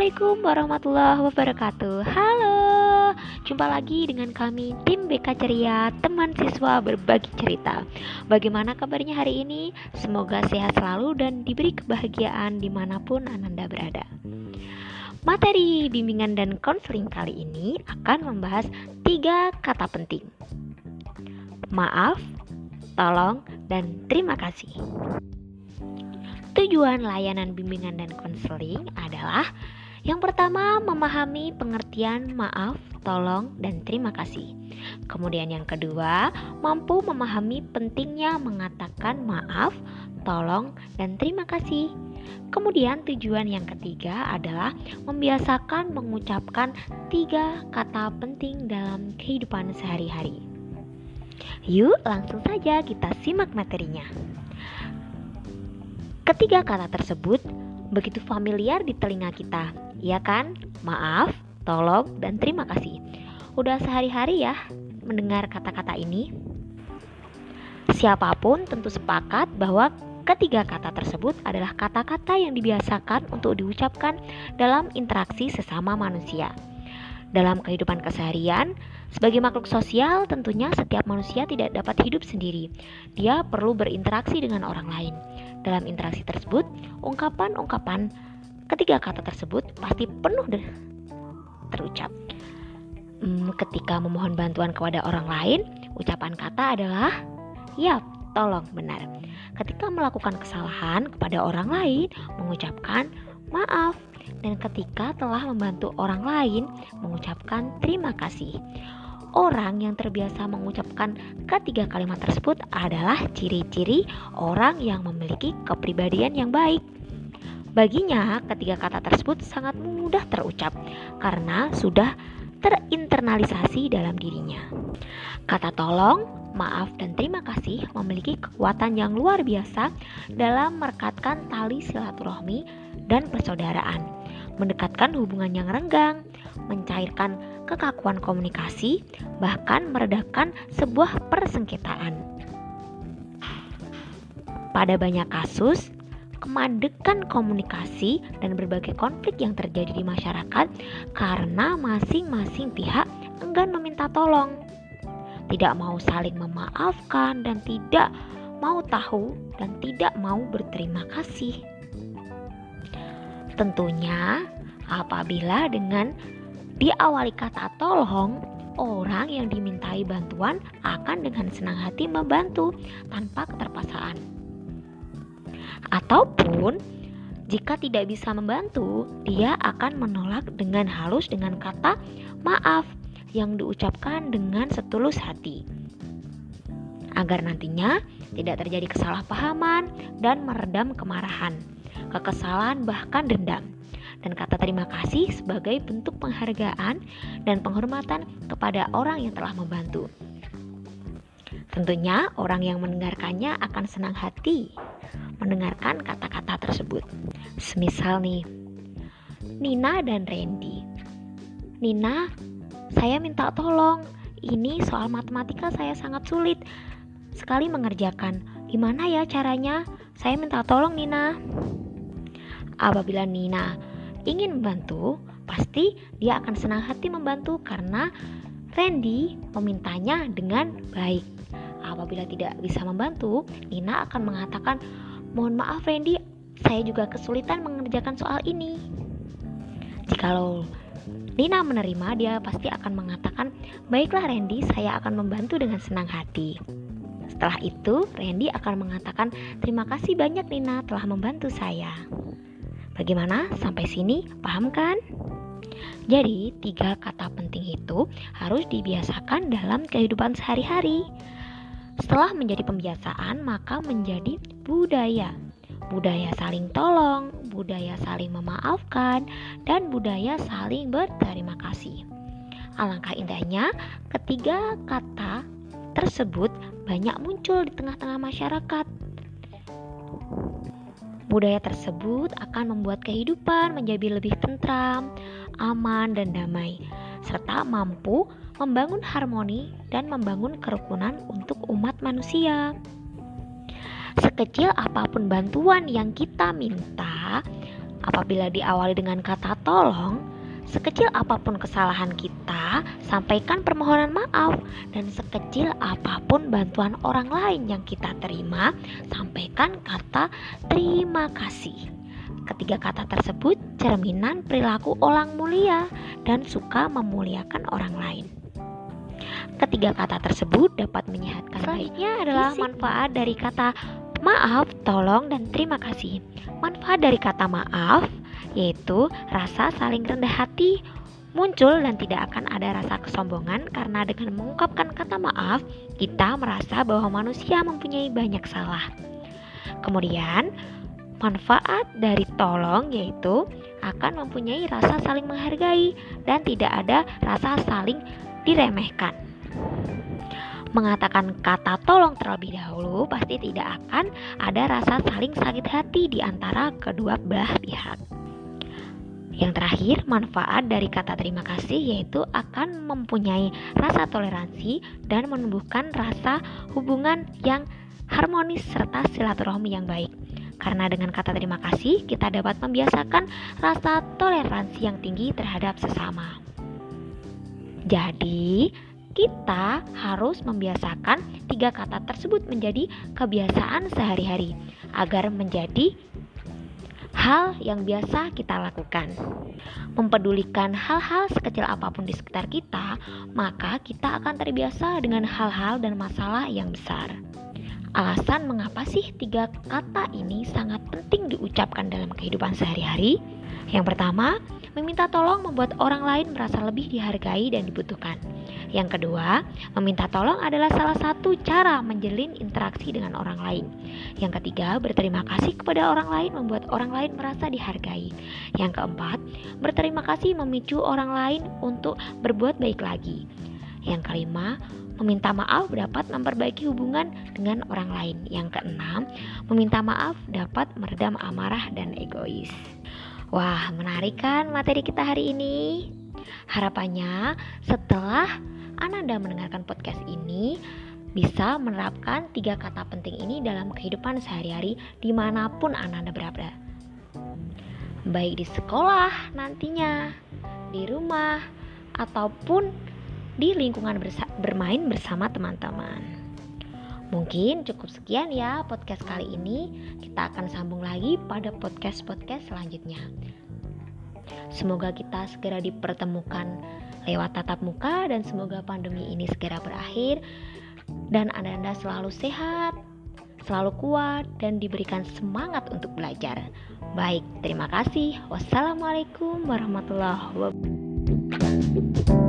Assalamualaikum warahmatullahi wabarakatuh. Halo Jumpa lagi dengan kami Tim BK Ceria Teman siswa berbagi cerita. Bagaimana kabarnya hari ini? Semoga sehat selalu dan diberi kebahagiaan di mana pun Ananda berada. Materi bimbingan dan konseling kali ini akan membahas tiga kata penting. Maaf, tolong, dan terima kasih. Tujuan layanan bimbingan dan konseling adalah yang pertama, memahami pengertian maaf, tolong, dan terima kasih. Kemudian, yang kedua, mampu memahami pentingnya mengatakan maaf, tolong, dan terima kasih. Kemudian, tujuan yang ketiga adalah membiasakan mengucapkan tiga kata penting dalam kehidupan sehari-hari. Yuk, langsung saja kita simak materinya. Ketiga kata tersebut begitu familiar di telinga kita, ya kan? Maaf, tolong, dan terima kasih. Udah sehari-hari ya mendengar kata-kata ini. Siapa pun tentu sepakat bahwa ketiga kata tersebut adalah kata-kata yang dibiasakan untuk diucapkan dalam interaksi sesama manusia. Dalam kehidupan keseharian, sebagai makhluk sosial, tentunya setiap manusia tidak dapat hidup sendiri. Dia perlu berinteraksi dengan orang lain. Dalam interaksi tersebut, ungkapan-ungkapan ketiga kata tersebut pasti penuh terucap. Hmm, ketika memohon bantuan kepada orang lain, ucapan kata adalah "ya, tolong" benar. Ketika melakukan kesalahan kepada orang lain, mengucapkan "maaf" dan ketika telah membantu orang lain, mengucapkan "terima kasih". Orang yang terbiasa mengucapkan ketiga kalimat tersebut adalah ciri-ciri orang yang memiliki kepribadian yang baik. Baginya, ketiga kata tersebut sangat mudah terucap karena sudah terinternalisasi dalam dirinya. Kata tolong, maaf, dan terima kasih memiliki kekuatan yang luar biasa dalam merekatkan tali silaturahmi dan persaudaraan, mendekatkan hubungan yang renggang, mencairkan kekakuan komunikasi, bahkan meredakan sebuah persengketaan. Pada banyak kasus, kemandekan komunikasi dan berbagai konflik yang terjadi di masyarakat karena masing-masing pihak enggan meminta tolong, tidak mau saling memaafkan, dan tidak mau tahu dan tidak mau berterima kasih. Tentunya, apabila dengan Diawali kata tolong, orang yang dimintai bantuan akan dengan senang hati membantu tanpa keterpaksaan. Ataupun jika tidak bisa membantu, dia akan menolak dengan halus dengan kata maaf yang diucapkan dengan setulus hati. Agar nantinya tidak terjadi kesalahpahaman dan meredam kemarahan, kekesalan bahkan dendam dan kata terima kasih sebagai bentuk penghargaan dan penghormatan kepada orang yang telah membantu. Tentunya orang yang mendengarkannya akan senang hati mendengarkan kata-kata tersebut. Semisal nih, Nina dan Randy. Nina, saya minta tolong. Ini soal matematika saya sangat sulit sekali mengerjakan. Gimana ya caranya? Saya minta tolong Nina. Apabila Nina ingin membantu, pasti dia akan senang hati membantu karena Randy memintanya dengan baik. Apabila tidak bisa membantu, Nina akan mengatakan, "Mohon maaf Randy, saya juga kesulitan mengerjakan soal ini." Jikalau Nina menerima, dia pasti akan mengatakan, "Baiklah Randy, saya akan membantu dengan senang hati." Setelah itu, Randy akan mengatakan, "Terima kasih banyak Nina telah membantu saya." Bagaimana? Sampai sini paham kan? Jadi, tiga kata penting itu harus dibiasakan dalam kehidupan sehari-hari. Setelah menjadi pembiasaan, maka menjadi budaya. Budaya saling tolong, budaya saling memaafkan, dan budaya saling berterima kasih. Alangkah indahnya ketiga kata tersebut banyak muncul di tengah-tengah masyarakat. Budaya tersebut akan membuat kehidupan menjadi lebih tentram, aman, dan damai, serta mampu membangun harmoni dan membangun kerukunan untuk umat manusia. Sekecil apa pun bantuan yang kita minta, Apabila diawali dengan kata tolong, sekecil apa pun kesalahan kita, sampaikan permohonan maaf dan sekecil apa pun bantuan orang lain yang kita terima, sampaikan kata terima kasih. Ketiga kata tersebut cerminan perilaku orang mulia dan suka memuliakan orang lain. Ketiga kata tersebut dapat menyehatkan Selanjutnya adalah manfaat dari kata maaf, tolong, dan terima kasih. Manfaat dari kata maaf yaitu rasa saling rendah hati muncul dan tidak akan ada rasa kesombongan karena dengan mengungkapkan kata maaf kita merasa bahwa manusia mempunyai banyak salah. Kemudian, manfaat dari tolong yaitu akan mempunyai rasa saling menghargai dan tidak ada rasa saling diremehkan. Mengatakan kata tolong terlebih dahulu pasti tidak akan ada rasa saling sakit hati di antara kedua belah pihak. Yang terakhir, manfaat dari kata terima kasih yaitu akan mempunyai rasa toleransi dan menumbuhkan rasa hubungan yang harmonis serta silaturahmi yang baik. Karena dengan kata terima kasih, kita dapat membiasakan rasa toleransi yang tinggi terhadap sesama. Jadi, kita harus membiasakan tiga kata tersebut menjadi kebiasaan sehari-hari agar menjadi hal yang biasa kita lakukan. Mempedulikan hal-hal sekecil apa pun di sekitar kita, maka kita akan terbiasa dengan hal-hal dan masalah yang besar. Alasan mengapa sih tiga kata ini sangat penting diucapkan dalam kehidupan sehari-hari? Yang pertama, meminta tolong membuat orang lain merasa lebih dihargai dan dibutuhkan. Yang kedua, meminta tolong adalah salah satu cara menjalin interaksi dengan orang lain. Yang ketiga, berterima kasih kepada orang lain membuat orang lain merasa dihargai. Yang keempat, berterima kasih memicu orang lain untuk berbuat baik lagi. Yang kelima, meminta maaf dapat memperbaiki hubungan dengan orang lain. Yang keenam, meminta maaf dapat meredam amarah dan egois. Wah, menarik kan materi kita hari ini? Harapannya setelah Ananda mendengarkan podcast ini bisa menerapkan tiga kata penting ini dalam kehidupan sehari-hari di mana pun Ananda berada. Baik di sekolah nantinya, di rumah, ataupun di lingkungan bersa bermain bersama teman-teman. Mungkin cukup sekian ya podcast kali ini. Kita akan sambung lagi pada podcast-podcast selanjutnya. Semoga kita segera dipertemukan lewat tatap muka dan semoga pandemi ini segera berakhir dan Anda-anda selalu sehat, selalu kuat dan diberikan semangat untuk belajar. Baik, terima kasih. Wassalamualaikum warahmatullahi wabarakatuh.